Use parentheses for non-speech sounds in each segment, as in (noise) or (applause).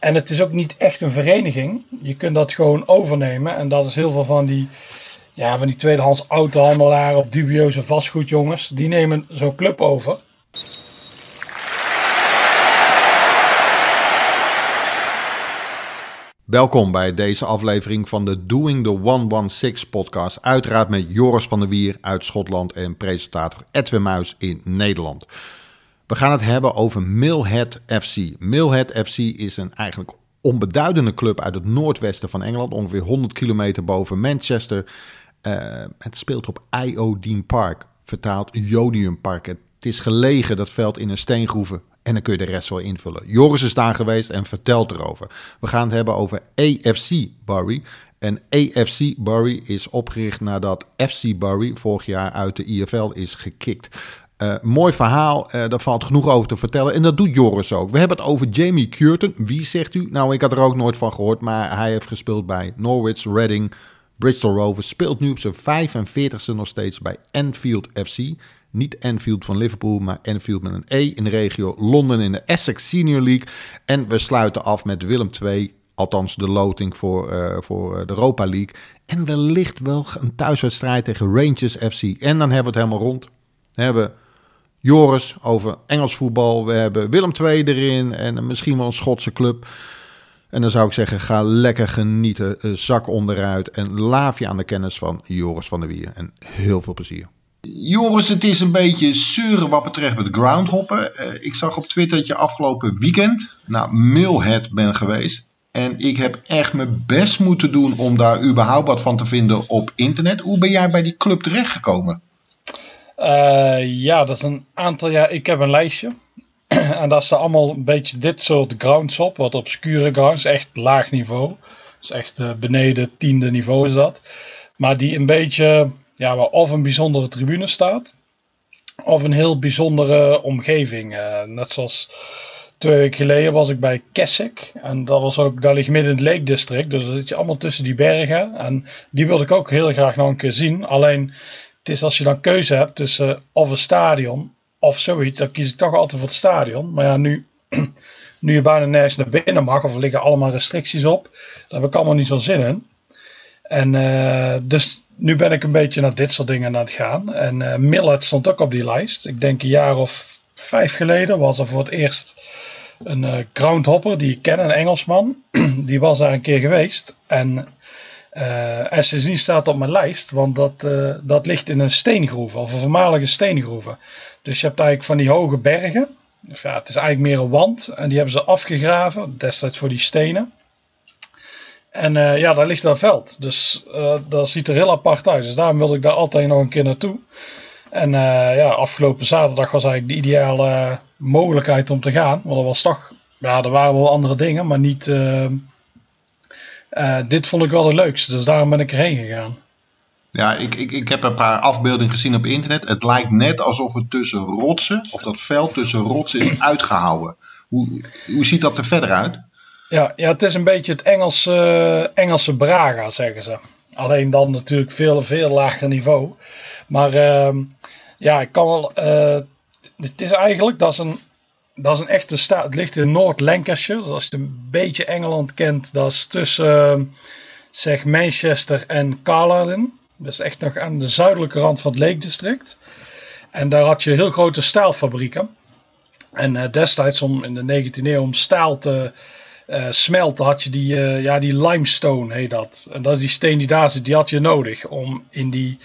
en het is ook niet echt een vereniging. Je kunt dat gewoon overnemen. En dat is heel veel van die, ja, van die tweedehands autohandelaren of dubieuze vastgoedjongens. Die nemen zo'n club over. Welkom bij deze aflevering van de Doing the 116 podcast. Uiteraard met Joris van der Wier uit Schotland en presentator Edwin Muis in Nederland. We gaan het hebben over Millhead FC. Millhead FC is een eigenlijk onbeduidende club uit het noordwesten van Engeland, ongeveer 100 kilometer boven Manchester. Uh, het speelt op Iodine Park, vertaald Jodium Park. Het is gelegen, dat veld, in een steengroeven. En dan kun je de rest wel invullen. Joris is daar geweest en vertelt erover. We gaan het hebben over AFC Bury. En AFC Bury is opgericht nadat FC Bury vorig jaar uit de IFL is gekikt. Uh, mooi verhaal, uh, daar valt genoeg over te vertellen. En dat doet Joris ook. We hebben het over Jamie Curtin. Wie zegt u? Nou, ik had er ook nooit van gehoord, maar hij heeft gespeeld bij Norwich, Reading, Bristol Rovers. Speelt nu op zijn 45ste nog steeds bij Enfield FC. Niet Enfield van Liverpool, maar Enfield met een E in de regio Londen in de Essex Senior League. En we sluiten af met Willem II, althans de loting voor, uh, voor de Europa League. En wellicht wel een thuiswedstrijd tegen Rangers FC. En dan hebben we het helemaal rond. We hebben Joris over Engels voetbal. We hebben Willem II erin en misschien wel een Schotse club. En dan zou ik zeggen, ga lekker genieten, eh, zak onderuit en laaf je aan de kennis van Joris van der Wier. En heel veel plezier. Joris, het is een beetje zeuren wat betreft het groundhoppen. Uh, ik zag op Twitter dat je afgelopen weekend naar Millhead bent geweest. En ik heb echt mijn best moeten doen om daar überhaupt wat van te vinden op internet. Hoe ben jij bij die club terechtgekomen? Uh, ja, dat is een aantal jaar. Ik heb een lijstje. (clears throat) en daar staan allemaal een beetje dit soort grounds op. Wat obscure grounds. Echt laag niveau. Dus echt uh, beneden tiende niveau is dat. Maar die een beetje. Ja, waar of een bijzondere tribune staat. Of een heel bijzondere omgeving. Uh, net zoals twee weken geleden was ik bij Keswick. En dat was ook, daar ligt midden in het Lake District. Dus dan zit je allemaal tussen die bergen. En die wilde ik ook heel graag nog een keer zien. Alleen is als je dan keuze hebt tussen of een stadion of zoiets, dan kies ik toch altijd voor het stadion. Maar ja, nu, (clears throat) nu je bijna nergens naar binnen mag, of er liggen allemaal restricties op, daar heb ik allemaal niet zo zin in. En uh, dus nu ben ik een beetje naar dit soort dingen aan het gaan. En uh, Millet stond ook op die lijst. Ik denk een jaar of vijf geleden was er voor het eerst een uh, groundhopper die ik ken, een Engelsman. (clears throat) die was daar een keer geweest. En en sindsdien staat op mijn lijst, want dat, uh, dat ligt in een steengroeve, of een voormalige steengroeve. Dus je hebt eigenlijk van die hoge bergen. Ja, het is eigenlijk meer een wand. En die hebben ze afgegraven, destijds voor die stenen. En uh, ja, daar ligt dat veld. Dus dat ziet er heel apart uit. Dus daarom wilde ik daar altijd nog een keer naartoe. En ja, afgelopen zaterdag was eigenlijk de ideale mogelijkheid om te gaan. Want er was toch, ja, er waren wel andere dingen, maar niet uh, dit vond ik wel het leukste, dus daarom ben ik erheen gegaan. Ja, ik, ik, ik heb een paar afbeeldingen gezien op internet. Het lijkt net alsof het tussen rotsen, of dat veld tussen rotsen is (clears throat) uitgehouden. Hoe, hoe ziet dat er verder uit? Ja, ja het is een beetje het Engelse, Engelse Braga, zeggen ze. Alleen dan natuurlijk veel, veel lager niveau. Maar uh, ja, ik kan wel. Uh, het is eigenlijk, dat is een dat is een echte staat. Het ligt in Noord-Lancashire. Dus als je een beetje Engeland kent, dat is tussen uh, zeg Manchester en Carlisle. Dus echt nog aan de zuidelijke rand van het Lake District. En daar had je heel grote staalfabrieken. En uh, destijds, om in de 19e eeuw, om staal te uh, smelten, had je die, ja, die limestone, heet dat. En dat is die steen die daar zit, die had je nodig om in die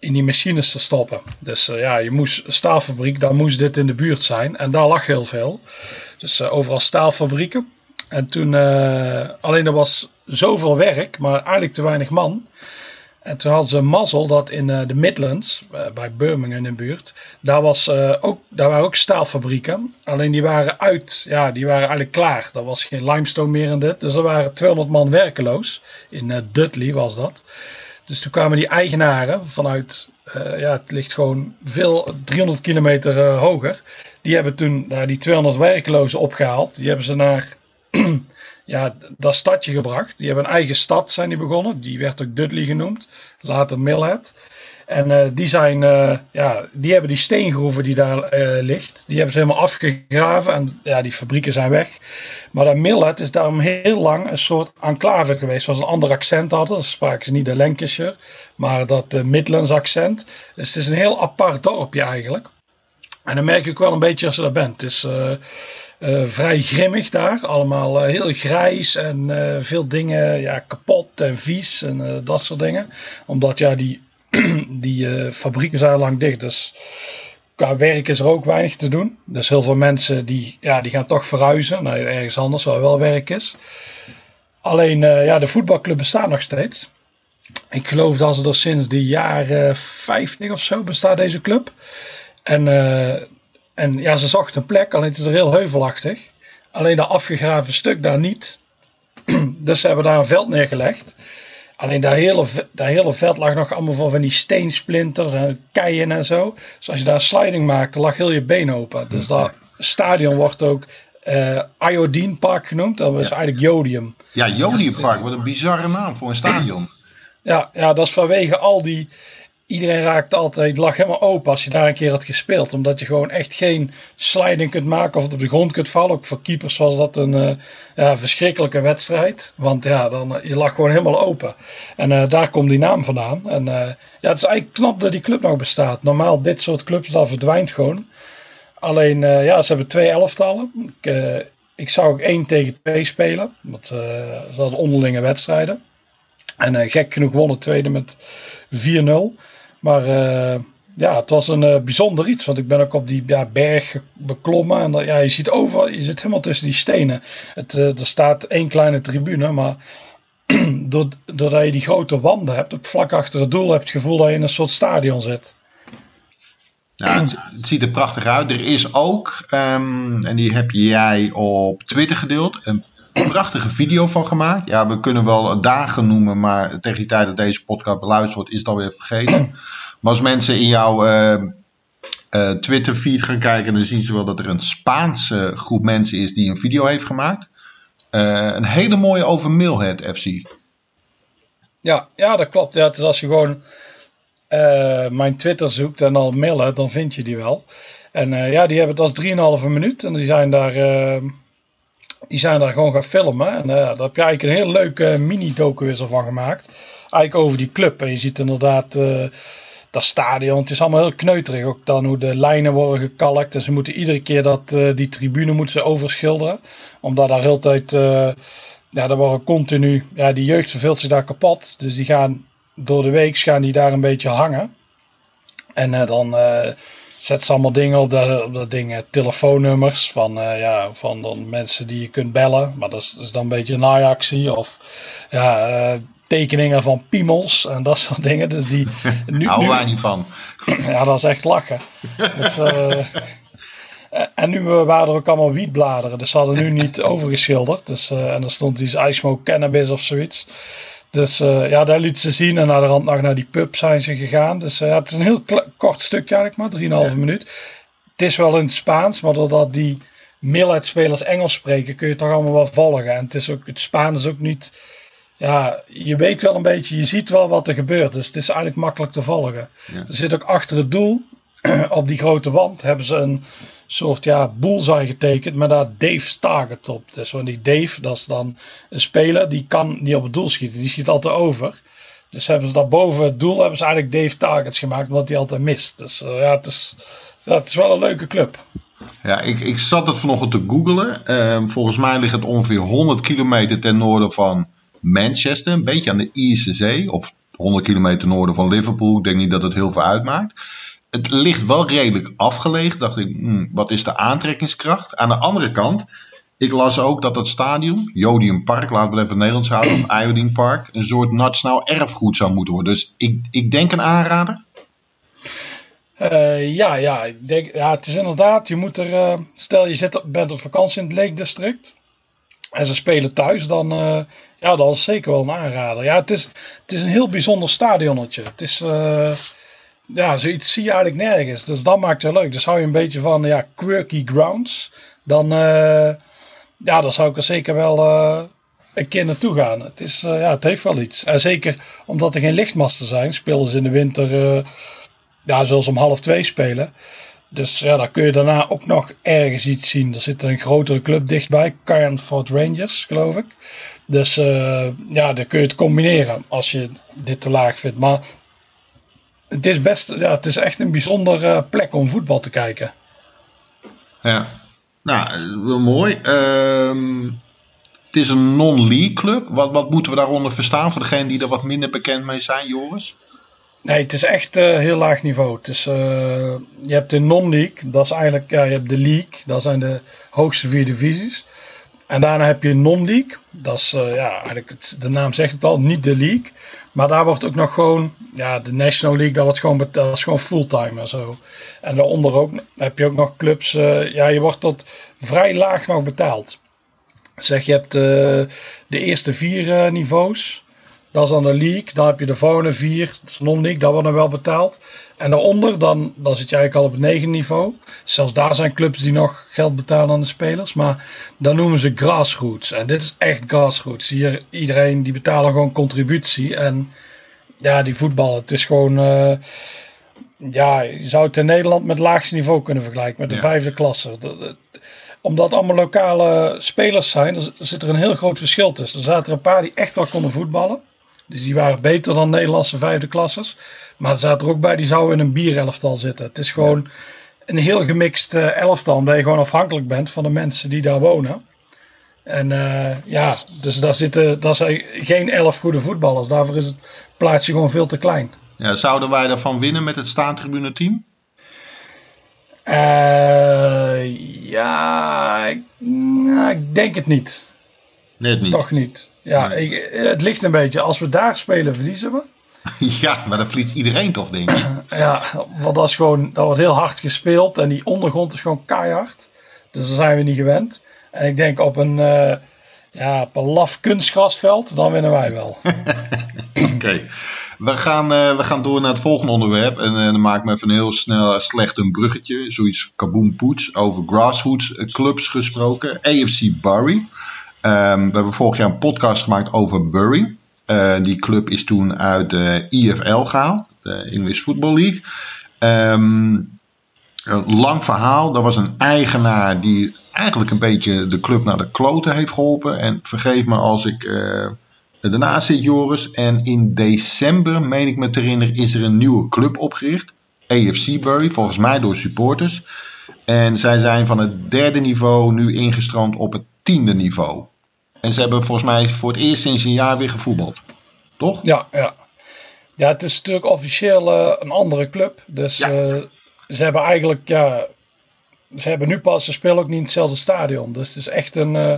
in die machines te stoppen. Dus uh, ja, je moest staalfabriek, daar moest dit in de buurt zijn. En daar lag heel veel. Dus uh, overal staalfabrieken. En toen, uh, alleen er was zoveel werk, maar eigenlijk te weinig man. En toen hadden ze mazzel dat in de Midlands, bij Birmingham in de buurt, daar, was, ook, daar waren ook staalfabrieken. Alleen die waren uit, ja, die waren eigenlijk klaar. Er was geen limestone meer in dit. Dus er waren 200 man werkeloos. In Dudley was dat. Dus toen kwamen die eigenaren vanuit, uh, ja, het ligt gewoon veel, 300 kilometer uh, hoger. Die hebben toen die 200 werklozen opgehaald. Die hebben ze naar (clears throat) ja, dat stadje gebracht. Die hebben een eigen stad zijn die begonnen. Die werd ook Dudley genoemd. Later Millhead. En die zijn, ja, die hebben die steengroeven die daar ligt. Die hebben ze helemaal afgegraven. En ja, die fabrieken zijn weg. Maar dat Millet is daarom heel lang een soort enclave geweest. Was een ander accent hadden. Dan spraken ze niet de Lancashire, maar dat Midlands accent. Dus het is een heel apart dorpje eigenlijk. En dan merk ik wel een beetje als je daar bent. Het is vrij grimmig daar. Allemaal heel grijs en veel dingen ja, kapot en vies en dat soort dingen. Omdat ja, die, (clears throat) die fabrieken zijn lang dicht. Dus qua werk is er ook weinig te doen. Dus heel veel mensen die, ja, die gaan toch verhuizen naar ergens anders waar wel werk is. Alleen uh, ja, de voetbalclub bestaat nog steeds. Ik geloof dat ze er sinds de jaren 50 of zo bestaat deze club. En, uh, en ja, ze zochten een plek, alleen het is er heel heuvelachtig. Alleen dat afgegraven stuk daar niet. (clears throat) dus ze hebben daar een veld neergelegd. Alleen dat hele, dat hele veld lag nog allemaal van, van die steensplinters en keien en zo. Dus als je daar sliding maakte, lag heel je been open. Dus dat stadion wordt ook uh, Iodine Park genoemd. Dat is eigenlijk Jodium. Ja, Jodium Park. Wat een bizarre naam voor een stadion. Ja, ja, dat is vanwege al die iedereen raakt altijd, lag helemaal open als je daar een keer had gespeeld. Omdat je gewoon echt geen sliding kunt maken of op de grond kunt vallen. Ook voor keepers was dat een uh, ja, verschrikkelijke wedstrijd. Want ja, dan, je lag gewoon helemaal open. En uh, daar komt die naam vandaan. En ja, het is eigenlijk knap dat die club nog bestaat. Normaal dit soort clubs, dat verdwijnt gewoon. Alleen, ja, ze hebben twee elftallen. Ik, ik zou ook één tegen twee spelen. Dat, ze hadden onderlinge wedstrijden. En gek genoeg wonnen tweede met 4-0. Maar uh, ja, het was een uh, bijzonder iets. Want ik ben ook op die ja, berg beklommen. En ja, je ziet overal, je zit helemaal tussen die stenen. Het, uh, er staat één kleine tribune, maar (clears throat) doordat je die grote wanden hebt, op vlak achter het doel, heb je het gevoel dat je in een soort stadion zit. Ja, het, ziet er prachtig uit. Er is ook, um, en die heb jij op Twitter gedeeld, een prachtige video van gemaakt. Ja, we kunnen wel dagen noemen, maar tegen die tijd dat deze podcast beluisterd wordt, is het alweer vergeten. Maar als mensen in jouw uh, uh, Twitter feed gaan kijken, dan zien ze wel dat er een Spaanse groep mensen is die een video heeft gemaakt. Uh, een hele mooie over Milhead FC. Ja, ja, dat klopt. Ja, is als je gewoon mijn Twitter zoekt en al Milhead, dan vind je die wel. En ja, die hebben het als 3,5 minuut en die zijn daar die zijn daar gewoon gaan filmen. En uh, daar heb je eigenlijk een heel leuke mini-docu van gemaakt. Eigenlijk over die club. En je ziet inderdaad uh, dat stadion. Het is allemaal heel kneuterig. Ook dan hoe de lijnen worden gekalkt. En ze moeten iedere keer dat, die tribune moeten ze overschilderen. Omdat daar heel tijd... ja, daar worden continu... Ja, die jeugd verveelt zich daar kapot. Dus die gaan door de week gaan die daar een beetje hangen. En dan zet ze allemaal dingen op dat, op dat ding, telefoonnummers van, uh, ja, van dan mensen die je kunt bellen. Maar dat is, dat is dan een beetje een naaiactie. Of ja, uh, tekeningen van piemels en dat soort dingen. Dus die, (laughs) nu, Hou wij niet van. (laughs) ja, dat is echt lachen. dus, uh, en nu waren er ook allemaal wietbladeren. Dus ze hadden nu niet overgeschilderd. Dus, en er stond iets I smoke cannabis of zoiets. Dus uh, ja, daar liet ze zien. En naar de rand nog naar die pub zijn ze gegaan. Dus uh, ja, het is een heel kort stukje eigenlijk maar, 3,5 ja. minuut. Het is wel in het Spaans, maar doordat die Millet-spelers Engels spreken, kun je het toch allemaal wel volgen. En het, is ook, het Spaans is ook niet... Ja, je weet wel een beetje, je ziet wel wat er gebeurt. Dus het is eigenlijk makkelijk te volgen. Ja. Er zit ook achter het doel, (clears throat) op die grote wand, hebben ze een soort ja, bullseye getekend met daar Dave's target op. Dus van die Dave, dat is dan een speler die kan niet op het doel schieten. Die schiet altijd over. Dus hebben ze daar boven het doel hebben ze eigenlijk Dave targets gemaakt, omdat hij altijd mist. Dus uh, ja, het is, ja, het is wel een leuke club. Ja, ik, ik zat het vanochtend te googlen. Uh, volgens mij ligt het ongeveer 100 kilometer ten noorden van Manchester. Een beetje aan de Ierse Zee. Of 100 kilometer noorden van Liverpool. Ik denk niet dat het heel veel uitmaakt het ligt wel redelijk afgelegen. Dacht ik, hmm, wat is de aantrekkingskracht? Aan de andere kant, ik las ook dat het stadion, Jodium Park, laten we het even Nederlands houden, of Iodine Park, een soort nationaal erfgoed zou moeten worden. Dus ik, ik denk een aanrader. Uh, ja, ja, ik denk, ja, het is inderdaad, je moet er, uh, stel je zit, bent op vakantie in het Lake District en ze spelen thuis, dan, uh, ja, dat is zeker wel een aanrader. Ja, het is, het is een heel bijzonder stadionnetje. Het is, ja, zoiets zie je eigenlijk nergens. Dus dat maakt het leuk. Dus hou je een beetje van ja, quirky grounds. Dan, uh, ja, dan zou ik er zeker wel uh, een keer naartoe gaan. Het, is, uh, ja, het heeft wel iets. En zeker omdat er geen lichtmasten zijn, spelen ze in de winter ja, zoals om half twee spelen. Dus ja, dan kun je daarna ook nog ergens iets zien. Er zit een grotere club dichtbij, Cairnford Rangers, geloof ik. Dus uh, ja, dan kun je het combineren als je dit te laag vindt. Maar het is best, ja, het is echt een bijzondere plek om voetbal te kijken. Ja, nou, mooi. Ehm, het is een non-league club. Wat, wat moeten we daaronder verstaan voor degenen die er wat minder bekend mee zijn, Joris? Nee, het is echt uh, heel laag niveau. Het is, uh, je hebt de non-league, dat is eigenlijk, ja, je hebt de league, dat zijn de hoogste vier divisies. En daarna heb je non-league, dat is, ja, eigenlijk het, de naam zegt het al, niet de league. Maar daar wordt ook nog gewoon, ja, de National League, dat, wordt gewoon, dat is gewoon fulltime en zo. En daaronder ook, heb je ook nog clubs, ja, je wordt tot vrij laag nog betaald. Zeg, je hebt de eerste vier niveaus. Dat is dan de league. Dan heb je de volgende vier. Dat is non-league. Dat wordt dan wel betaald. En daaronder, dan, dan zit je eigenlijk al op het negen niveau. Zelfs daar zijn clubs die nog geld betalen aan de spelers. Maar dan noemen ze grassroots. En dit is echt grassroots. Hier, iedereen die betalen gewoon contributie. En ja, die voetbal. Het is gewoon... Uh, ja, je zou het in Nederland met het laagste niveau kunnen vergelijken. Met de vijfde klasse. omdat allemaal lokale spelers zijn, er zit er een heel groot verschil tussen. Er zaten er een paar die echt wel konden voetballen. Dus die waren beter dan Nederlandse vijfde klassers. Maar er zaten er ook bij, die zouden in een bierelftal zitten. Het is gewoon een heel gemixt uh, elftal, omdat je gewoon afhankelijk bent van de mensen die daar wonen. En uh, ja, dus daar zitten daar zijn geen elf goede voetballers. Daarvoor is het plaatsje gewoon veel te klein. Ja, zouden wij daarvan winnen met het staantribune team? Uh, ja, ik, nou, ik denk het niet. Net niet. Toch niet. Ja, ik, het ligt een beetje. Als we daar spelen, verliezen we. (laughs) Ja, maar dan verliest iedereen toch, denk ik. (clears throat) ja, want dat is gewoon, dat wordt heel hard gespeeld en die ondergrond is gewoon keihard. Dus daar zijn we niet gewend. En ik denk op een, uh, ja, op een laf kunstgrasveld, dan winnen wij wel. (laughs) Oké, we, gaan, uh, we gaan door naar het volgende onderwerp. En uh, dan maak ik me even heel snel slecht een bruggetje. Zoiets kaboom poets over grassroots clubs gesproken. AFC Bury. Um, we hebben vorig jaar een podcast gemaakt over Bury. Uh, die club is toen uit de IFL gehaald, de English Football League. Um, een lang verhaal. Er was een eigenaar die eigenlijk een beetje de club naar de kloten heeft geholpen. En vergeef me als ik uh, ernaast zit, Joris. En in december, meen ik me te herinneren, is er een nieuwe club opgericht. AFC Bury, volgens mij door supporters. En zij zijn van het derde niveau nu ingestroomd op het tiende niveau. En ze hebben volgens mij voor het eerst sinds een jaar weer gevoetbald. Toch? Ja, ja. Ja, het is natuurlijk officieel uh, een andere club. Dus ja. uh, ze hebben eigenlijk, ja, ze hebben nu pas, ze spelen ook niet in hetzelfde stadion. Dus het is echt een, uh,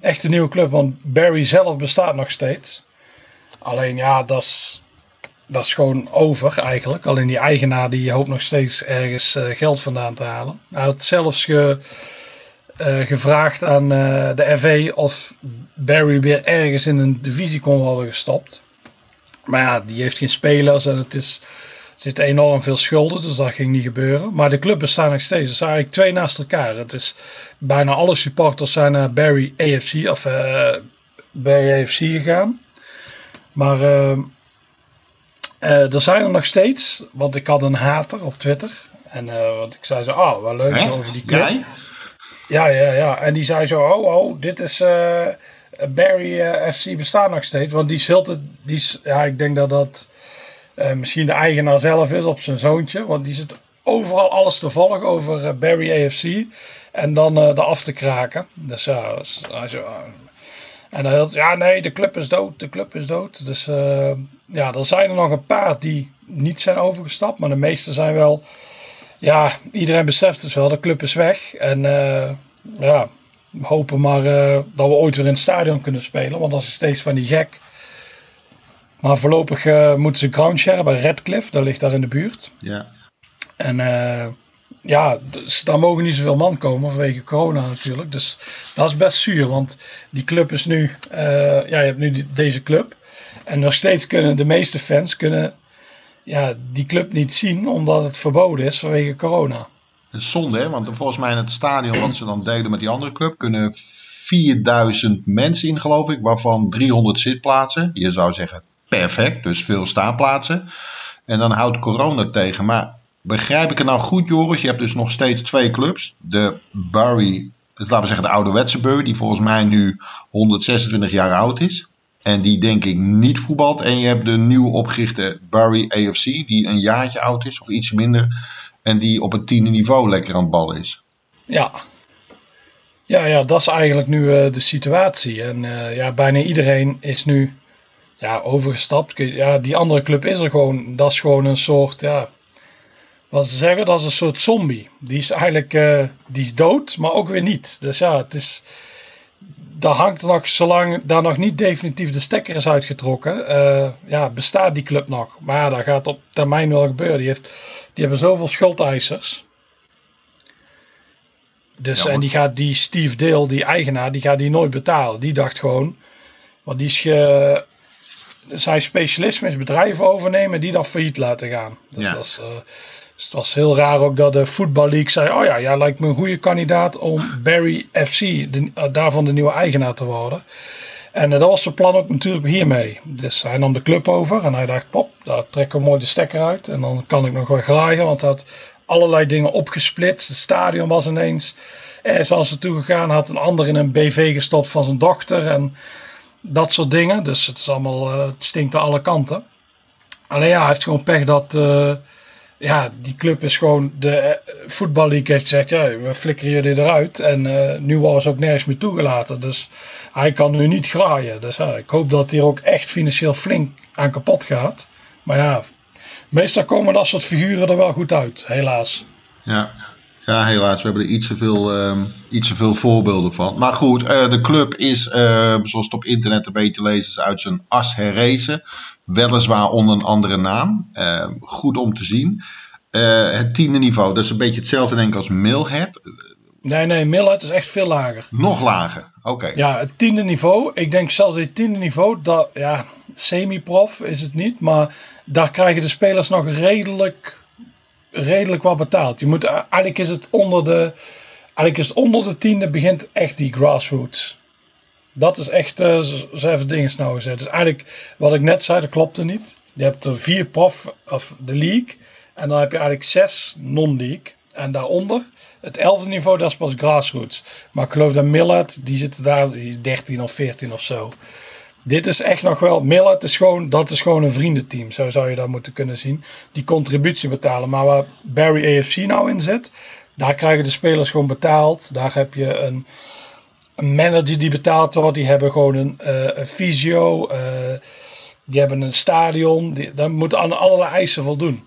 echt een nieuwe club. Want Barry zelf bestaat nog steeds. Alleen ja, dat is, dat is gewoon over eigenlijk. Alleen die eigenaar die hoopt nog steeds ergens geld vandaan te halen. Hij had zelfs ge, uh, gevraagd aan uh, de FA of Barry weer ergens in een divisie kon worden gestopt. Maar ja, die heeft geen spelers en het is, zitten enorm veel schulden, dus dat ging niet gebeuren. Maar de club bestaat nog steeds. Zijn eigenlijk twee naast elkaar. Het is, bijna alle supporters zijn naar Barry AFC of uh, Barry AFC gegaan. Maar er zijn er nog steeds, want ik had een hater op Twitter. En want ik zei zo, oh, wel leuk Hè? over die club. Jij? Ja, ja, ja. En die zei zo, oh, oh, dit is uh, Barry uh, FC bestaat nog steeds. Want die Zilte, die ja, ik denk dat dat uh, misschien de eigenaar zelf is op zijn zoontje. Want die zit overal alles te volgen over Barry AFC. En dan er af te kraken. Dus ja, dus, zo, en dan hield, ja, nee, de club is dood, de club is dood. Dus ja, er zijn er nog een paar die niet zijn overgestapt. Maar de meeste zijn wel ja, iedereen beseft het wel, de club is weg. En uh, ja, we hopen maar uh, dat we ooit weer in het stadion kunnen spelen. Want dat is steeds van die gek. Maar voorlopig uh, moeten ze groundshare bij Redcliffe, dat ligt daar in de buurt. Ja. En ja, dus daar mogen niet zoveel man komen vanwege corona natuurlijk. Dus dat is best zuur, want die club is nu, ja, je hebt nu die, deze club. En nog steeds kunnen de meeste fans kunnen ja, die club niet zien omdat het verboden is vanwege corona. Is zonde, hè? want volgens mij in het stadion wat ze dan delen met die andere club kunnen 4000 mensen in, geloof ik, waarvan 300 zitplaatsen. Je zou zeggen perfect, dus veel staanplaatsen. En dan houdt corona tegen. Maar begrijp ik het nou goed, Joris? Je hebt dus nog steeds twee clubs. De Bury, laten we zeggen de ouderwetse Bury, die volgens mij nu 126 jaar oud is. En die denk ik niet voetbalt. En je hebt de nieuw opgerichte Bury AFC, die een jaartje oud is of iets minder. En die op het tiende niveau lekker aan het ballen is. Ja, ja, ja, dat is eigenlijk nu uh, de situatie. En uh, ja, bijna iedereen is nu ja, overgestapt. Ja, die andere club is er gewoon. Dat is gewoon een soort, ja, wat ze zeggen, dat is een soort zombie. Die is eigenlijk, uh, die is dood, maar ook weer niet. Dus ja, het is, daar hangt nog, zolang daar nog niet definitief de stekker is uitgetrokken, ja, bestaat die club nog. Maar ja, dat gaat op termijn wel gebeuren. Die, heeft, die hebben zoveel schuldeisers. Dus, en die gaat die Steve Dale, die eigenaar, die gaat die nooit betalen. Die dacht gewoon, want die is ge, zijn specialisme is bedrijven overnemen die dan failliet laten gaan. Dus, ja. was, uh, dus het was heel raar ook dat de Football League zei, oh ja, jij lijkt me een goede kandidaat om Barry FC, de, uh, daarvan de nieuwe eigenaar te worden. En uh, dat was zijn plan ook natuurlijk hiermee. Dus hij nam de club over en hij dacht, pop, daar trekken we mooi de stekker uit. En dan kan ik nog wel graaien, want dat allerlei dingen opgesplitst. Het stadion was ineens ergens als ze toegegaan. Had een ander in een BV gestopt van zijn dochter. En dat soort dingen. Dus het, is allemaal, uh, het stinkt aan alle kanten. Alleen ja, hij heeft gewoon pech dat... ja, die club is gewoon... De uh, voetballeague heeft gezegd... Ja, we flikkeren jullie eruit. En nu was ook nergens meer toegelaten. Dus hij kan nu niet graaien. Dus ik hoop dat hij er ook echt financieel flink aan kapot gaat. Maar ja, meestal komen dat soort figuren er wel goed uit, helaas. Ja, ja helaas. We hebben er iets te veel, um, iets te veel voorbeelden van. Maar goed, uh, de club is, uh, zoals het op internet een beetje lezen, is uit zijn as herrezen. Weliswaar onder een andere naam. Uh, goed om te zien. het tiende niveau, dat is een beetje hetzelfde denk ik als Milhead. Nee, nee, Milhead is echt veel lager. Nog lager, oké. Ja, het tiende niveau. Ik denk zelfs het tiende niveau, dat, ja, semi-prof is het niet, maar daar krijgen de spelers nog redelijk, redelijk wat betaald. Je moet, eigenlijk is het onder de, eigenlijk is het onder de tiende begint echt die grassroots. Dat is echt, uh, zo even dingen snel gezet. Dus eigenlijk, wat ik net zei, dat klopte niet. Je hebt er vier prof, of de league. En dan heb je eigenlijk zes non-league. En daaronder, het elfde niveau, dat is pas grassroots. Maar ik geloof dat Millet, die zit daar, die is 13 of 14 of zo. Dit is echt nog wel. Millet is gewoon, dat is gewoon een vriendenteam. Zo zou je dat moeten kunnen zien. Die contributie betalen. Maar waar Barry AFC nou in zit. Daar krijgen de spelers gewoon betaald. Daar heb je een, manager die betaald wordt. Die hebben gewoon een, uh, een fysio. Uh, die hebben een stadion. Die, moeten aan allerlei eisen voldoen.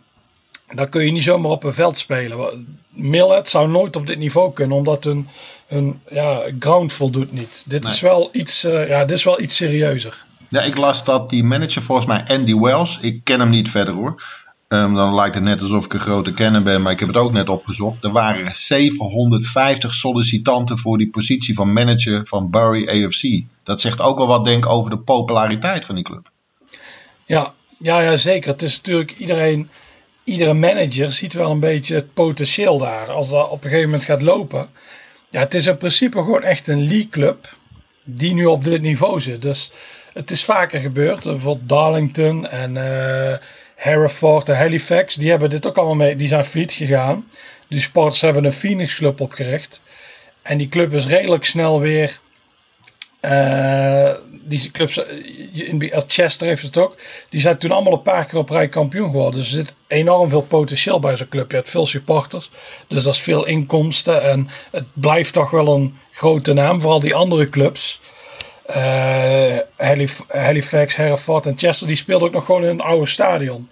Daar kun je niet zomaar op een veld spelen. Millet zou nooit op dit niveau kunnen. Omdat hun een ja, ground voldoet niet. Dit, is wel iets, uh, ja, dit is wel iets serieuzer. Ja, ik las dat die manager volgens mij Andy Wells, ik ken hem niet verder hoor. Um, dan lijkt het net alsof ik een grote kenner ben, maar ik heb het ook net opgezocht. Er waren 750 sollicitanten voor die positie van manager van Bury AFC. Dat zegt ook al wat, denk ik, over de populariteit van die club. Ja, ja, ja zeker. Het is natuurlijk iedereen, iedere manager ziet wel een beetje het potentieel daar. Als dat op een gegeven moment gaat lopen, ja, het is in principe gewoon echt een league club die nu op dit niveau zit. Dus het is vaker gebeurd. Bijvoorbeeld Darlington en uh, Hereford en Halifax, die hebben dit ook allemaal mee. Die zijn failliet gegaan. Die sporters hebben een Phoenix club opgericht. En die club is redelijk snel weer uh, die clubs, eh, in Chester heeft het ook. Die zijn toen allemaal een paar keer op rij kampioen geworden. Dus er zit enorm veel potentieel bij zo'n club. Je hebt veel supporters. Dus dat is veel inkomsten. En het blijft toch wel een grote naam. Vooral die andere clubs. Uh, Halifax, Hereford en Chester. Die speelden ook nog gewoon in een oude stadion.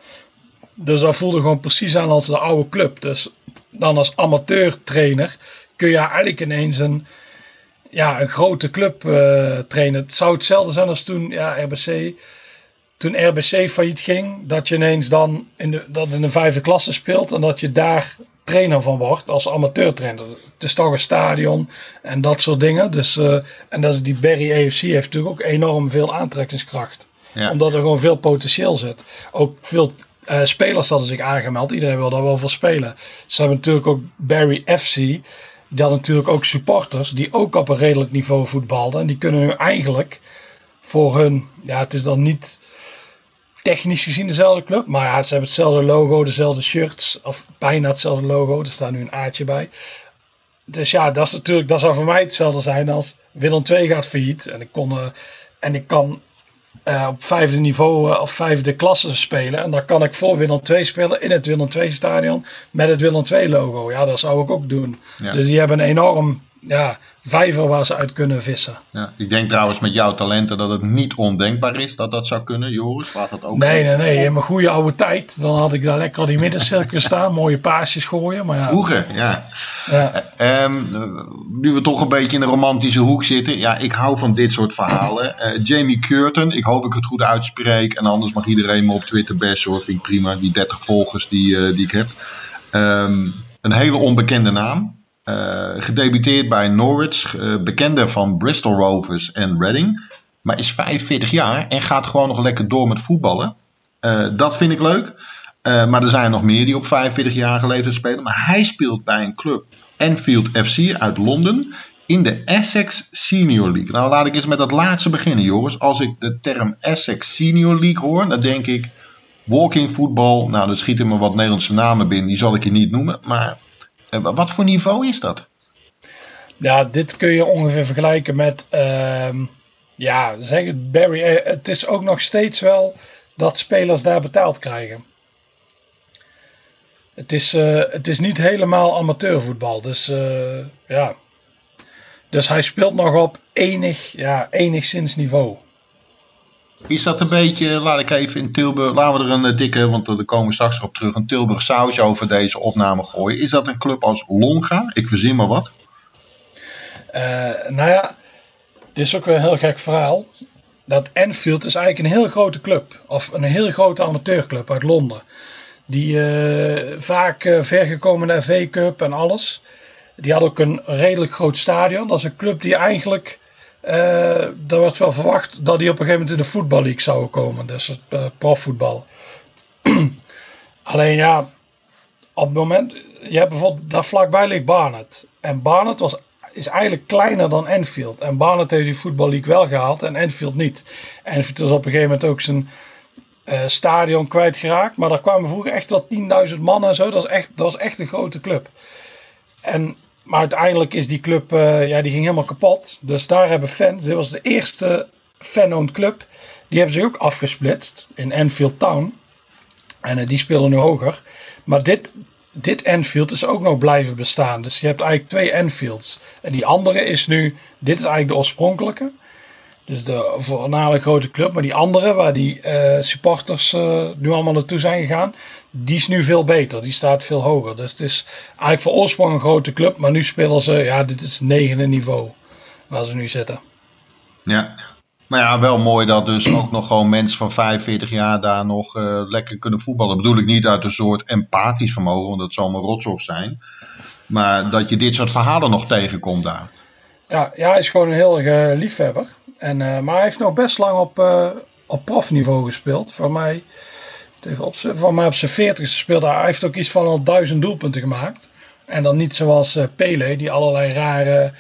Dus dat voelde gewoon precies aan als de oude club. Dus dan als amateur trainer kun je eigenlijk ineens een ja, een grote club uh, trainen. Het zou hetzelfde zijn als toen ja, RBC. Toen RBC failliet ging, dat je ineens dan in de, dat in de vijfde klasse speelt en dat je daar trainer van wordt als amateurtrainer. Het is toch een stadion en dat soort dingen. Dus, uh, en dat is die Berry AFC heeft natuurlijk ook enorm veel aantrekkingskracht. Ja. Omdat er gewoon veel potentieel zit. Ook veel uh, spelers hadden zich aangemeld. Iedereen wil daar wel voor spelen. Ze hebben natuurlijk ook Barry FC die natuurlijk ook supporters die ook op een redelijk niveau voetbalden. En die kunnen nu eigenlijk voor hun, ja, het is dan niet technisch gezien dezelfde club. Maar ja, ze hebben hetzelfde logo, dezelfde shirts. Of bijna hetzelfde logo. Er staat nu een aatje bij. Dus ja, dat is natuurlijk, dat zou voor mij hetzelfde zijn als Willem II gaat failliet. En ik, kon, uh, en ik kan uh, op vijfde niveau uh, of vijfde klasse spelen. En dan kan ik voor Willem II spelen in het Willem II stadion met het Willem II logo. Ja, dat zou ik ook doen. Ja. Dus die hebben een enorm ja, vijver waar ze uit kunnen vissen. Ja, ik denk trouwens met jouw talenten dat het niet ondenkbaar is dat dat zou kunnen, Joris. Laat dat ook nee, nee, nee. In mijn goede oude tijd, dan had ik daar lekker al die middencirkel (laughs) staan, mooie paasjes gooien. Maar ja. Vroeger, ja. ja. Uh, nu we toch een beetje in de romantische hoek zitten. Ja, ik hou van dit soort verhalen. Uh, Jamie Curtin, ik hoop ik het goed uitspreek. En anders mag iedereen me op Twitter best hoor. Vind ik prima. Die 30 volgers die, uh, die ik heb. Um, een hele onbekende naam. Uh, gedebuteerd bij Norwich, uh, bekende van Bristol Rovers en Reading. Maar is 45 jaar en gaat gewoon nog lekker door met voetballen. Uh, dat vind ik leuk. maar er zijn nog meer die op 45-jarige leeftijd spelen. Maar hij speelt bij een club, Enfield FC uit Londen, in de Essex Senior League. Nou, laat ik eens met dat laatste beginnen, Joris. Als ik de term Essex Senior League hoor, dan denk ik walking voetbal. Nou, dan schieten me wat Nederlandse namen binnen, die zal ik je niet noemen. Maar wat voor niveau is dat? Ja, dit kun je ongeveer vergelijken met, uh, ja, zeg het Barry. Eh, het is ook nog steeds wel dat spelers daar betaald krijgen. Het is, uh, het is niet helemaal amateurvoetbal, dus ja. Dus hij speelt nog op enig, ja, enigszins niveau. Is dat een beetje, laat ik even in Tilburg, laten we er een eh, dikke, want daar komen we straks op terug, een Tilburg sausje over deze opname gooien. Is dat een club als Longa? Ik verzin maar wat. Uh, nou ja, dit is ook weer een heel gek verhaal. Dat Enfield is eigenlijk een heel grote club, of een heel grote amateurclub uit Londen. Die vaak vergekomen naar V Cup en alles. Die had ook een redelijk groot stadion. Dat is een club die eigenlijk er werd wel verwacht dat hij op een gegeven moment in de voetballeague zou komen. Dus het uh, profvoetbal. (clears throat) Alleen ja, op het moment, je hebt bijvoorbeeld, daar vlakbij ligt Barnet. En Barnet was, is eigenlijk kleiner dan Enfield. En Barnet heeft die voetballeague wel gehaald en Enfield niet. Enfield is op een gegeven moment ook zijn uh, stadion kwijtgeraakt. Maar daar kwamen vroeger echt wel 10.000 man en zo. Dat was, echt, dat was echt een grote club. En maar uiteindelijk is die club, uh, ja, die ging helemaal kapot. Dus daar hebben fans, dit was de eerste fan-owned club, die hebben zich ook afgesplitst in Enfield Town. En uh, die spelen nu hoger. Maar dit, dit Enfield is ook nog blijven bestaan. Dus je hebt eigenlijk twee Enfields. En die andere is nu, dit is eigenlijk de oorspronkelijke. Dus de voornamelijk grote club. Maar die andere, waar die uh, supporters nu allemaal naartoe zijn gegaan, die is nu veel beter. Die staat veel hoger. Dus het is eigenlijk voor oorsprong een grote club. Maar nu spelen ze, ja, dit is het negende niveau waar ze nu zitten. Ja, maar ja, wel mooi dat dus ook nog gewoon mensen van 45 jaar daar nog uh, lekker kunnen voetballen. Dat bedoel ik niet uit een soort empathisch vermogen, want dat zal maar rotzoch zijn. Maar dat je dit soort verhalen nog tegenkomt daar. Ja, ja hij is gewoon een heel uh, liefhebber. En, uh, maar hij heeft nog best lang op, op profniveau gespeeld. Voor mij Even op, van mij op zijn 40 speelde hij. heeft ook iets van al duizend doelpunten gemaakt. En dan niet zoals uh, Pele, die allerlei rare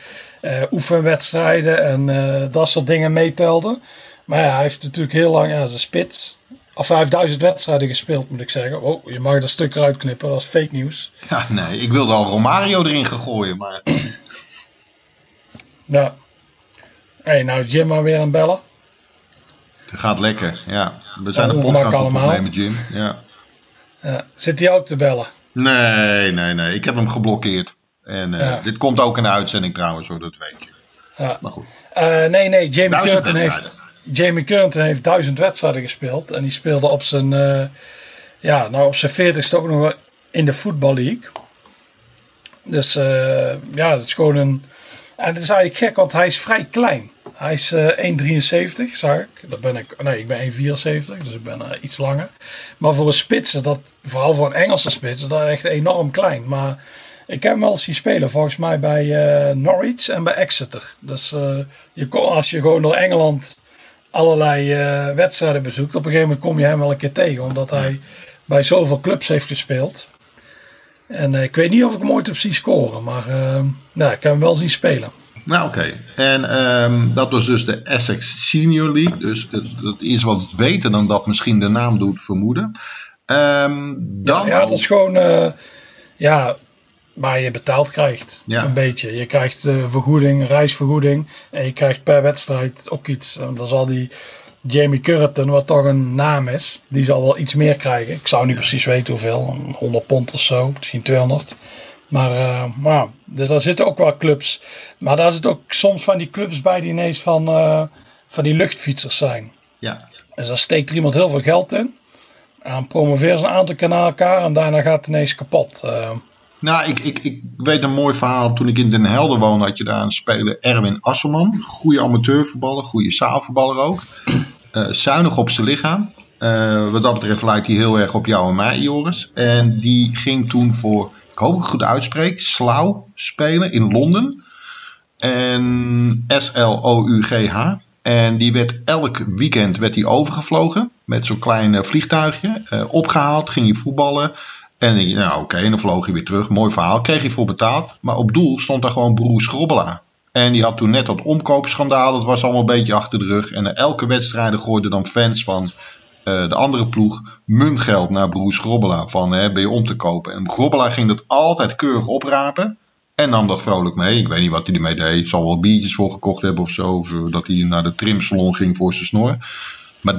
uh, oefenwedstrijden en uh, dat soort dingen meetelde. Maar ja, hij heeft natuurlijk heel lang ja, zijn spits. Of hij heeft duizend wedstrijden gespeeld, moet ik zeggen. Oh, je mag dat stuk eruit knippen, dat is fake nieuws. Ja, nee, ik wilde al Romario erin gegooid, maar. ja. Hé, hey, nou Jim maar weer aan bellen. Het gaat lekker, ja. We zijn een podcast opnemen, Jim. Ja. Zit hij ook te bellen? Nee, nee, nee. Ik heb hem geblokkeerd. En uh, dit komt ook in de uitzending trouwens, hoor, dat weet je. Ja. Maar goed. Uh, nee, nee. Jamie Curtin, heeft, Jamie Curtin heeft duizend wedstrijden gespeeld. En die speelde op zijn, uh, ja, nou op zijn veertigste ook nog in de Football League. Dus ja, het is gewoon een... En het is eigenlijk gek, want hij is vrij klein. Hij is uh, 1,73, zag ik. Dat ben ik. Nee, ik ben 1,74, dus ik ben uh, iets langer. Maar voor een spits dat, vooral voor een Engelse spits, is echt enorm klein. Maar ik heb hem wel zien spelen, volgens mij bij uh, Norwich en bij Exeter. Dus je als je gewoon door Engeland allerlei wedstrijden bezoekt, op een gegeven moment kom je hem wel een keer tegen, omdat hij bij zoveel clubs heeft gespeeld. En ik weet niet of ik hem ooit heb zien scoren, maar nou, ik heb hem wel zien spelen. Nou, oké. En ehm, dat was dus de Essex Senior League. Dus dat is wat beter dan dat misschien de naam doet vermoeden. Um, dan ja, dat is gewoon uh, ja, waar je betaald krijgt. Ja. Een beetje. Je krijgt uh, vergoeding, reisvergoeding. En je krijgt per wedstrijd ook iets. En dan zal die Jamie Curtin, wat toch een naam is, die zal wel iets meer krijgen. Ik zou niet precies weten hoeveel. 100 pond of zo, misschien 200. Maar, uh, maar dus daar zitten ook wel clubs. Maar daar zitten ook soms van die clubs bij die ineens van, uh, van die luchtfietsers zijn. Ja. Dus daar steekt er iemand heel veel geld in. En promoveert ze een aantal keer naar elkaar en daarna gaat het ineens kapot. Uh, nou, ik, ik, ik weet een mooi verhaal. Toen ik in Den Helder woonde, had je daar een speler Erwin Asselman. Goede amateurvoetballer, goede zaalvoetballer ook. Zuinig op zijn lichaam. Wat dat betreft lijkt hij heel erg op jou en mij, Joris. En die ging toen voor ik hoop het goed uitspreek, Slough spelen in Londen. En S-L-O-U-G-H. En die werd elk weekend werd die overgevlogen met zo'n klein eh, vliegtuigje. Uh, opgehaald, ging je voetballen. En je, nou oké, dan vloog hij weer terug. Mooi verhaal, kreeg hij voor betaald. Maar op doel stond daar gewoon broer Schrobbela. En die had toen net dat omkoopschandaal, dat was allemaal een beetje achter de rug. En elke wedstrijd gooiden dan fans van uh, de andere ploeg muntgeld naar broers Grobbela van hè, ben je om te kopen. En Grobbela ging dat altijd keurig oprapen en nam dat vrolijk mee. Ik weet niet wat hij ermee deed. Zal wel biertjes voor gekocht hebben of zo. Of eh, dat hij naar de trimsalon ging voor zijn snor. Maar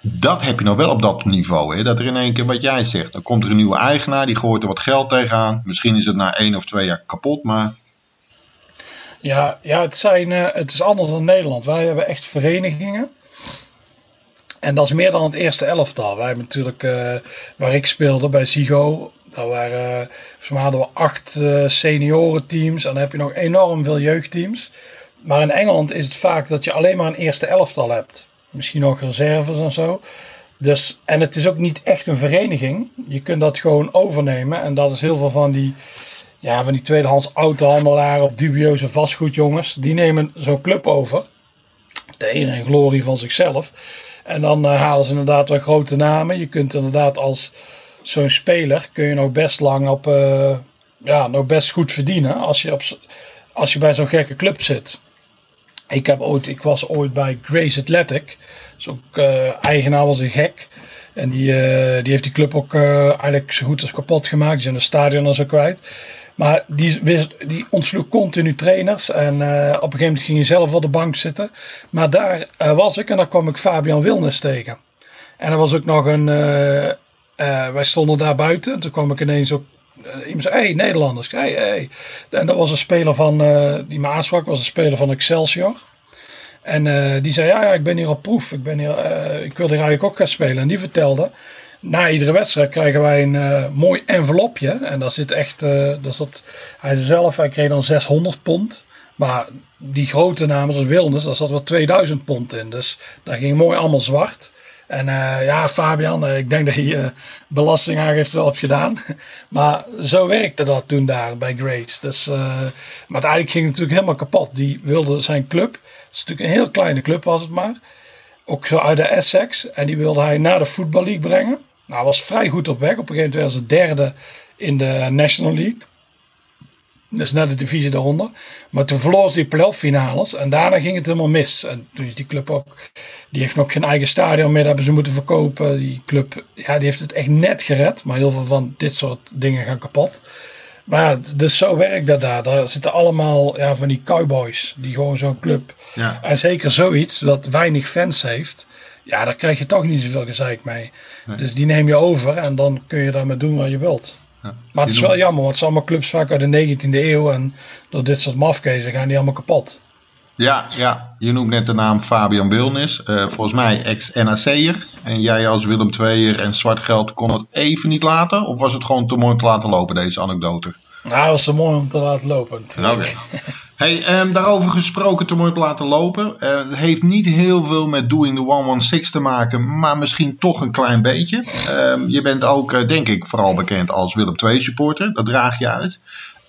dat heb je nou wel op dat niveau. Hè? Dat er in één keer wat jij zegt. Dan komt er een nieuwe eigenaar, die gooit er wat geld tegenaan. Misschien is het na één of twee jaar kapot, maar... Ja, ja het, zijn, uh, het is anders dan Nederland. Wij hebben echt verenigingen. En dat is meer dan het eerste elftal. Wij hebben natuurlijk, uh, waar ik speelde bij Sigo, daar waren, uh, hadden we acht uh, seniorenteams en dan heb je nog enorm veel jeugdteams. Maar in Engeland is het vaak dat je alleen maar een eerste elftal hebt. Misschien nog reserves en zo. Dus, en het is ook niet echt een vereniging. Je kunt dat gewoon overnemen. En dat is heel veel van die, ja, van die tweedehands autohandelaren of dubieuze vastgoedjongens. Die nemen zo'n club over. De eer en glorie van zichzelf. En dan uh, halen ze inderdaad wel grote namen. Je kunt inderdaad als zo'n speler kun je nog best lang op, uh, ja, nog best goed verdienen als je, op, als je bij zo'n gekke club zit. Ik, heb ooit, ik was ooit bij Grace Athletic. Ook uh, eigenaar was een gek. En die, die heeft die club ook eigenlijk zo goed als kapot gemaakt. Die zijn het stadion al zo kwijt. Maar die, die ontsloeg continu trainers. En uh, op een gegeven moment ging je zelf op de bank zitten. Maar daar uh, was ik en daar kwam ik Fabian Wilnes tegen. En er was ook nog een. Uh, wij stonden daar buiten. Toen kwam ik ineens ook. iemand zei: Hey, Nederlanders. Hey, hey. En dat was een speler van. die Maaswak was een speler van Excelsior. En die zei: ja, ja, ik ben hier op proef. Ik, ben hier, ik wil hier eigenlijk ook gaan spelen. En die vertelde na iedere wedstrijd krijgen wij een uh, mooi envelopje. En daar zit echt, uh, dat zat, hij zelf, hij kreeg dan 600 pond. Maar die grote namen zoals Wilders, daar zat wel 2000 pond in. Dus daar ging mooi allemaal zwart. En uh, ja, Fabian, ik denk dat je belastingaangifte wel hebt gedaan. (laughs) maar zo werkte dat toen daar bij Grace. Dus, maar uiteindelijk ging het natuurlijk helemaal kapot. Die wilde zijn club, het is natuurlijk een heel kleine club was het maar. Ook zo uit de Essex. En die wilde hij naar de Football League brengen. Nou, was vrij goed op weg. Op een gegeven moment was het derde in de National League. Dus net de divisie daaronder. Maar toen verloor ze die playoff finales. En daarna ging het helemaal mis. En toen is die club ook. Die heeft nog geen eigen stadion meer. Dat hebben ze moeten verkopen. Die club. Ja, die heeft het echt net gered. Maar heel veel van dit soort dingen gaan kapot. Maar dus zo werkt dat daar. Daar zitten allemaal ja, van die cowboys. Die gewoon zo'n club. Ja. En zeker zoiets dat weinig fans heeft. Ja, daar krijg je toch niet zoveel gezeik mee. Dus die neem je over en dan kun je daarmee doen wat je wilt. Ja. Maar het is wel jammer, want het zijn allemaal clubs vaak uit de 19e eeuw. En door dit soort mafkezen gaan die allemaal kapot. Ja, ja, je noemt net de naam Fabian Wilnis. Uh, volgens mij ex-NAC'er. En jij als Willem II'er en zwart geld kon het even niet laten? Of was het gewoon te mooi te laten lopen, deze anekdote? Nou, was te mooi om te laten lopen. Oké. Hey, um, daarover gesproken te mooi laten lopen. Uh, het heeft niet heel veel met Doing the 116 te maken, maar misschien toch een klein beetje. Um, je bent ook, uh, denk ik, vooral bekend als Willem II supporter. Dat draag je uit.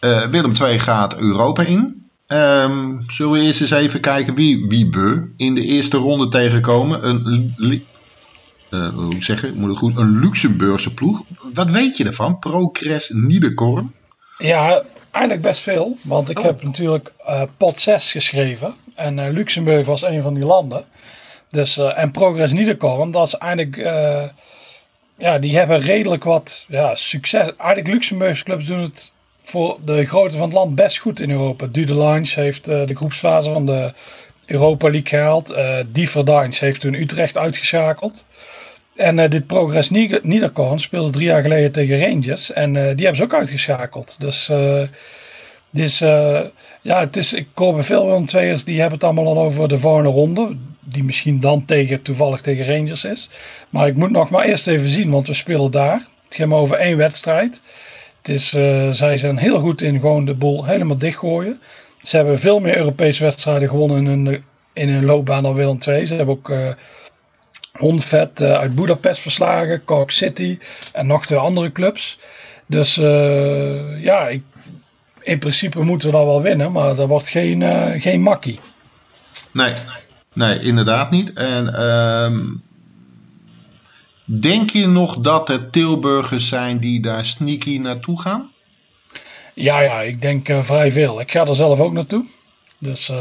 Uh, Willem II gaat Europa in. Um, zullen we eerst eens even kijken wie, wie we in de eerste ronde tegenkomen? Een, hoe zeggen, moet het goed, een Luxemburgse ploeg. Wat weet je ervan? Progress Niederkorn? Ja, eigenlijk best veel. Want ik Oh. heb natuurlijk eh, pot 6 geschreven. En eh, Luxemburg was een van die landen. Dus, eh, en Progress Niederkorn, dat is eigenlijk... ja, die hebben redelijk wat ja, succes. Eigenlijk Luxemburgse clubs doen het voor de grootte van het land best goed in Europa. Dudelange heeft de groepsfase van de Europa League gehaald. Eh Differdange heeft toen Utrecht uitgeschakeld. En eh, dit Progress Nieder- Niederkorn speelde drie jaar geleden tegen Rangers. En eh, die hebben ze ook uitgeschakeld. Dus, eh dus ja, het is, ik hoor bij veel II'ers die hebben het allemaal al over de volgende ronde. Die misschien dan tegen, toevallig tegen Rangers is. Maar ik moet nog maar eerst even zien, want we spelen daar. Het gaat maar over één wedstrijd. Het is, zij zijn heel goed in gewoon de boel helemaal dichtgooien. Ze hebben veel meer Europese wedstrijden gewonnen in hun, in hun loopbaan dan Willem II. Ze hebben ook Honvet eh, uit Budapest verslagen, Cork City en nog twee andere clubs. Dus eh, ja, ik, in principe moeten we dat wel winnen, maar dat wordt geen, eh, geen makkie. Nee, nee, inderdaad niet. En ehm, denk je nog dat het Tilburgers zijn die daar sneaky naartoe gaan? Ja, ja, ik denk vrij veel. Ik ga er zelf ook naartoe. Dus,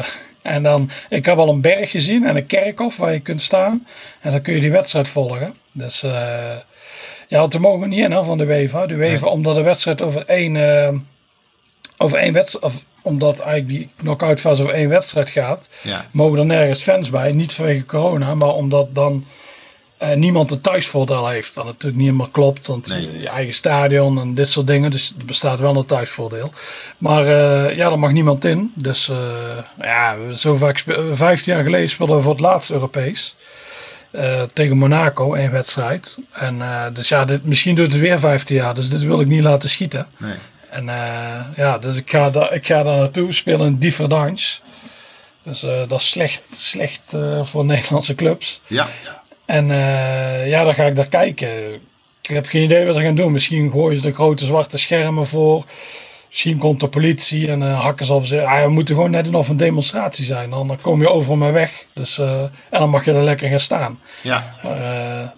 en dan, ik heb al een berg gezien en een kerkhof waar je kunt staan. En dan kun je die wedstrijd volgen. Dus eh, ja, want we mogen niet in hè, van de UEFA. De UEFA, omdat de wedstrijd over één, eh, over één wedstrijd, of omdat eigenlijk die knock-out fase over één wedstrijd gaat, Ja. mogen er nergens fans bij. Niet vanwege corona, maar omdat dan eh, niemand een thuisvoordeel heeft. Dat natuurlijk niet helemaal klopt, want Nee. je eigen stadion en dit soort dingen. Dus er bestaat wel een thuisvoordeel. Maar eh, ja, er mag niemand in. Dus eh, ja, zo vaak 15 jaar geleden speelden we voor het laatst Europees. Eh, tegen Monaco, één wedstrijd. En eh, dus ja, dit, misschien doet het weer 15 jaar. Dus dit wil ik niet laten schieten. Nee. En eh, ja, dus ik ga, daar, ik ga daar naartoe spelen in Differdange. Dus eh, dat is slecht, slecht eh, voor (laughs) Nederlandse clubs. Ja. En eh, ja, dan ga ik daar kijken. Ik heb geen idee wat ze gaan doen. Misschien gooien ze de grote zwarte schermen voor. Misschien komt de politie en eh, hakken ze op ze. Ah, we moeten gewoon net of een demonstratie zijn. Dan, dan kom je overal maar weg. Dus, eh, en dan mag je er lekker gaan staan. Ja.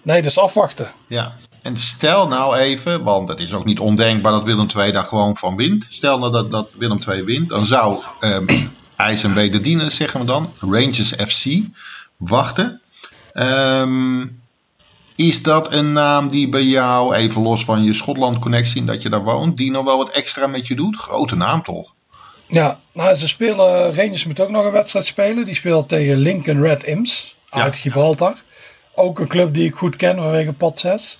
Nee, dus afwachten. Ja. En stel nou even, want het is ook niet ondenkbaar dat Willem II daar gewoon van wint. Stel nou dat, dat Willem II wint, dan zou (clears throat) um, IJs en Wederdienen, zeggen we dan, Rangers FC, wachten. Ehm, is dat een naam die bij jou, even los van je Schotland-connectie, dat je daar woont, die nog wel wat extra met je doet? Grote naam toch? Ja, nou, ze spelen. Rangers moet ook nog een wedstrijd spelen. Die speelt tegen Lincoln Red Imps uit Ja. Gibraltar. Ook een club die ik goed ken vanwege pot 6.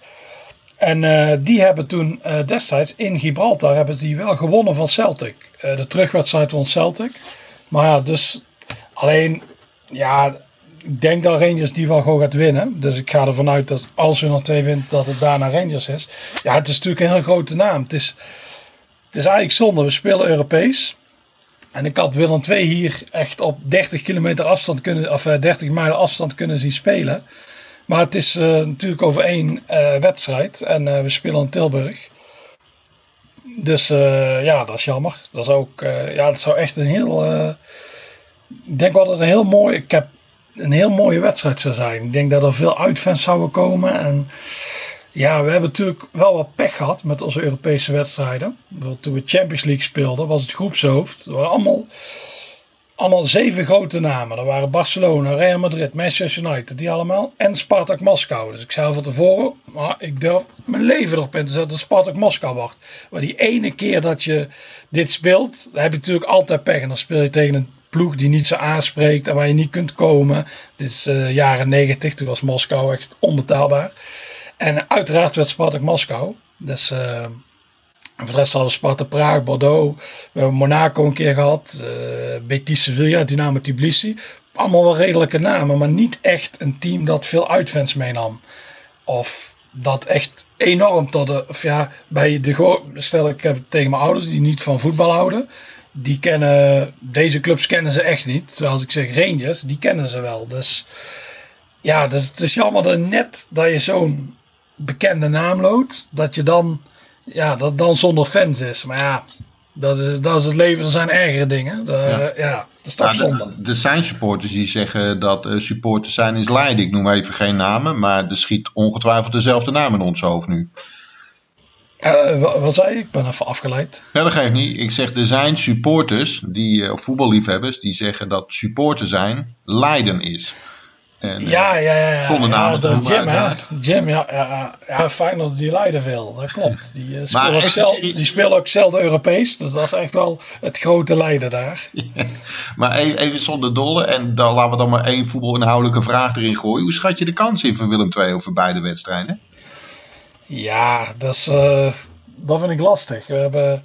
En eh, die hebben toen eh, destijds in Gibraltar hebben ze die wel gewonnen van Celtic. Eh, de terugwedstrijd van Celtic. Maar ja, dus alleen, ja, ik denk dat Rangers die wel gewoon gaat winnen. Dus ik ga ervan uit dat als we nog twee wint, dat het daarna Rangers is. Ja, het is natuurlijk een heel grote naam. Het is, het is eigenlijk zonde. We spelen Europees. En ik had Willem II hier echt op 30 kilometer afstand kunnen, of eh, 30 mijl afstand kunnen zien spelen. Maar het is eh, natuurlijk over één eh, wedstrijd en eh, we spelen in Tilburg. Dus eh, ja, dat is jammer. Dat is ook, eh, ja, dat zou echt een heel, eh, ik denk wel dat het een heel mooi, ik heb een heel mooie wedstrijd zou zijn. Ik denk dat er veel uitfans zouden komen en ja, we hebben natuurlijk wel wat pech gehad met onze Europese wedstrijden. Toen we Champions League speelden, was het groepshoofd. Er waren allemaal, allemaal zeven grote namen. Er waren Barcelona, Real Madrid, Manchester United, die allemaal. En Spartak Moskou. Dus ik zei van tevoren, maar ik durf mijn leven erop in te zetten dat Spartak Moskou wordt. Maar die ene keer dat je dit speelt, heb je natuurlijk altijd pech. En dan speel je tegen een ploeg die niet zo aanspreekt en waar je niet kunt komen. Dit is eh, jaren 90, toen was Moskou echt onbetaalbaar. En uiteraard werd Spartak Moskou. Dus uh, voor de rest hadden we Sparta Praag, Bordeaux. We hebben Monaco een keer gehad. Uh, Betis Sevilla, Dynamo Tbilisi. Allemaal wel redelijke namen, maar niet echt een team dat veel uitfans meenam. Of dat echt enorm tot de. Of ja, bij de. Stel ik heb tegen mijn ouders die niet van voetbal houden. Die kennen. Deze clubs kennen ze echt niet. Terwijl als ik zeg Rangers, die kennen ze wel. Dus. Ja, dus het is jammer dat net dat je zo'n bekende naam loodt, dat je dan, ja, dat dan zonder fans is. Maar ja, dat is, dat is het leven, er zijn ergere dingen. De, ja. ja, dat is toch Nou, zonde. Er zijn supporters die zeggen dat uh, supporters zijn is lijden. Ik noem even geen namen, maar er schiet ongetwijfeld dezelfde naam in ons hoofd nu. Uh, wat, zei je? Ik ben even afgeleid. Ja, dat geeft niet. Ik zeg, er zijn supporters, die, uh, voetballiefhebbers, die zeggen dat supporter zijn lijden is. En, ja, ja, ja, ja. Zonder naam ja, dat Jim, hè? Jim, ja, ja, ja, fijn dat die Leiden veel. Dat klopt. Die, uh, spelen, ook zelf, die spelen ook zelden Europees. Dus dat is echt wel het grote Leiden daar. (laughs) maar even, even, zonder dolle. En dan laten we dan maar één voetbalinhoudelijke vraag erin gooien. Hoe schat je de kans in van Willem II over beide wedstrijden? Ja, dat, is, uh, dat vind ik lastig. We hebben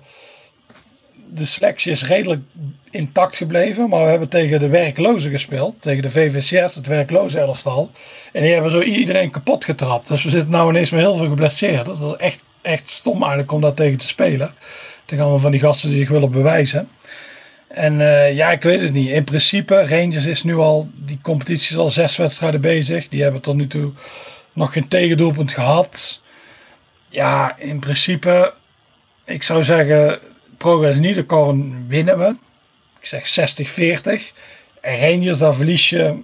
de selectie is redelijk intact gebleven. Maar we hebben tegen de werklozen gespeeld. Tegen de VVCS, het werkloze elftal. En die hebben zo iedereen kapot getrapt. Dus we zitten nou ineens met heel veel geblesseerd. Dat is echt, echt stom eigenlijk om daar tegen te spelen. Tegen allemaal van die gasten die zich willen bewijzen. En uh, ja, ik weet het niet. In principe, Rangers is nu al, die competitie is al zes wedstrijden bezig. Die hebben tot nu toe nog geen tegendoelpunt gehad. Ja, in principe, ik zou zeggen, Progress Niederkorn winnen we. Ik zeg 60-40. En Rangers, daar verlies je,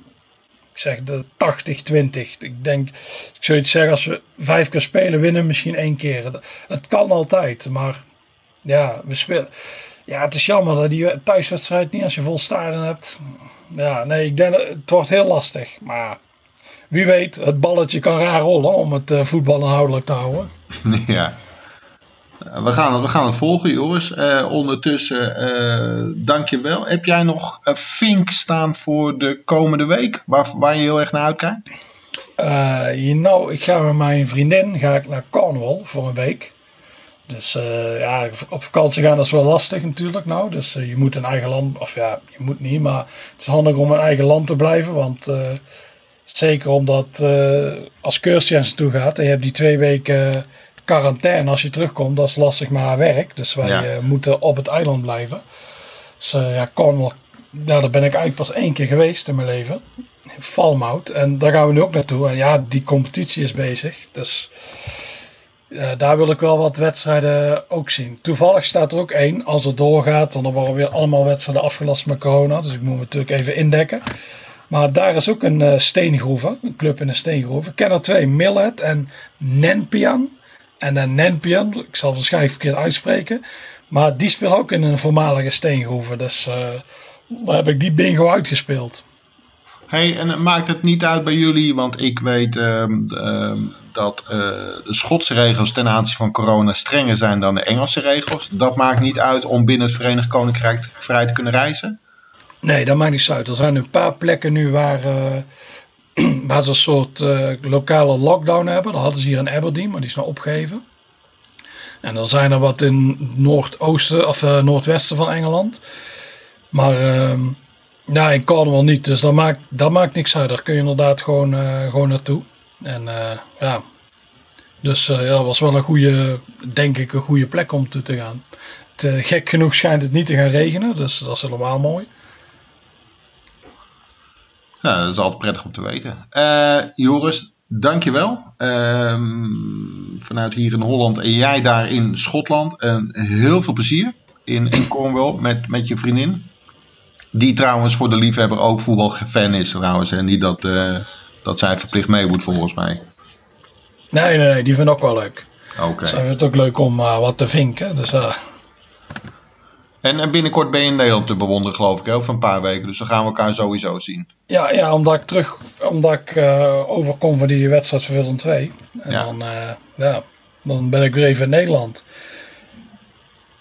ik zeg de 80-20. Ik denk, ik zou iets zeggen, als we vijf keer spelen, winnen misschien één keer. Het kan altijd, maar ja, we spelen. Ja, het is jammer dat die thuiswedstrijd niet als je vol stadion hebt. Ja, nee, ik denk het wordt heel lastig. Maar wie weet, het balletje kan raar rollen om het uh, voetbal inhoudelijk te houden. (laughs) Ja. Eh, we gaan, het, we gaan het volgen, Joris. Uh, ondertussen, uh, dankjewel. Heb jij nog een vink staan voor de komende week? Waar, waar je heel erg naar uitkijkt? Uh, nou, ik ga met mijn vriendin ga ik naar Cornwall voor een week. Dus ja, op vakantie gaan is wel lastig natuurlijk nou. Dus je moet een eigen land, of ja, je moet niet, maar het is handig om een eigen land te blijven. Want zeker omdat als Kirstjens toe gaat en je hebt die twee weken quarantaine als je terugkomt, dat is lastig maar werk. Dus wij ja. moeten op het eiland blijven. Dus ja, Cornwall, ja, daar ben ik eigenlijk pas één keer geweest in mijn leven. Falmouth. En daar gaan we nu ook naartoe. En ja, die competitie is bezig. Dus uh, daar wil ik wel wat wedstrijden ook zien. Toevallig staat er ook één. Als het doorgaat, dan worden weer allemaal wedstrijden afgelast met corona. Dus ik moet me natuurlijk even indekken. Maar daar is ook een uh. Een club in een steengroeven. Ik ken er twee. Millet en Nenpian. En dan Nenpian. Ik zal het waarschijnlijk verkeerd uitspreken. Maar die spelen ook in een voormalige steengroeven. Dus uh, daar heb ik die bingo uitgespeeld. Hey, en maakt het niet uit bij jullie, want ik weet um, um, dat de Schotse regels ten aanzien van corona strenger zijn dan de Engelse regels. Dat maakt niet uit om binnen het Verenigd Koninkrijk vrij te kunnen reizen? Nee, dat maakt niet uit. Er zijn een paar plekken nu waar, uh, (clears throat) waar ze een soort uh, lokale lockdown hebben. Dat hadden ze hier in Aberdeen, maar die is nou opgegeven. En dan zijn er wat in noordoosten of noordwesten van Engeland. Maar ehm, ja, in Cornwall niet. Dus dat maakt, dat maakt niks uit. Daar kun je inderdaad gewoon, gewoon naartoe. En ja. Dus ja, dat was wel een goede, denk ik, een goede plek om toe te gaan. Het, gek genoeg schijnt het niet te gaan regenen. Dus dat is helemaal mooi. Ja, dat is altijd prettig om te weten. Joris, dankjewel. Ehm, vanuit hier in Holland en jij daar in Schotland. En heel veel plezier in, in Cornwall met, met je vriendin. Die trouwens voor de liefhebber ook voetbalfan is trouwens. En niet dat, uh, dat zij verplicht mee moet volgens mij. Nee, nee, nee. Die vind ik ook wel leuk. Oké. Okay. Zij vindt het ook leuk om uh, wat te vinken. Dus, uh... En binnenkort ben je in Nederland te bewonderen geloof ik. Hè? Over een paar weken. Dus dan gaan we elkaar sowieso zien. Ja, ja omdat ik terug... Omdat ik overkom van die wedstrijd van Willem 2. En ja. Dan, ja, dan ben ik weer even in Nederland.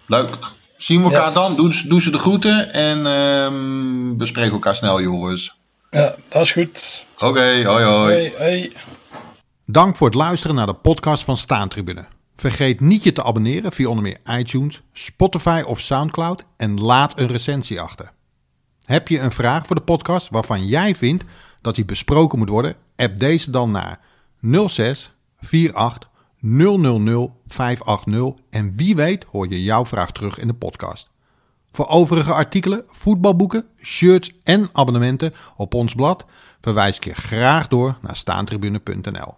Leuk. Zien we elkaar yes. dan? Doe, doe, ze de groeten en um, bespreken elkaar snel, jongens. Ja, dat is goed. Oké, okay, hoi, hoi. Hey, hey. Dank voor het luisteren naar de podcast van Staantribune. Vergeet niet je te abonneren via onder meer iTunes, Spotify of Soundcloud en laat een recensie achter. Heb je een vraag voor de podcast waarvan jij vindt dat die besproken moet worden? App deze dan naar 06 48 000 580 en wie weet hoor je jouw vraag terug in de podcast. Voor overige artikelen, voetbalboeken, shirts en abonnementen op ons blad verwijs ik je graag door naar staantribune.nl.